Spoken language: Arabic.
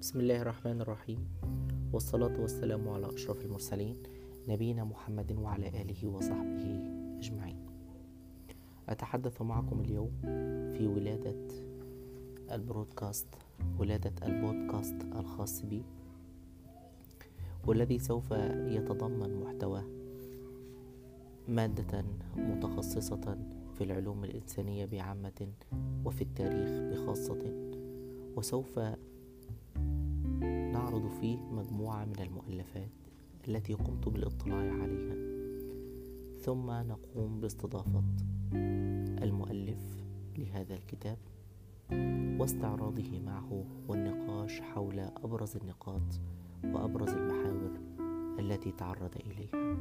بسم الله الرحمن الرحيم. والصلاة والسلام على أشرف المرسلين نبينا محمد وعلى آله وصحبه أجمعين. أتحدث معكم اليوم في ولادة البرودكاست ولادة البودكاست الخاص بي والذي سوف يتضمن محتوى مادة متخصصة في العلوم الإنسانية بعامة وفي التاريخ بخاصة وسوف نعرض فيه مجموعة من المؤلفات التي قمت بالاطلاع عليها. ثم نقوم باستضافة المؤلف لهذا الكتاب واستعراضه معه والنقاش حول أبرز النقاط وأبرز المحاور التي تعرض إليها.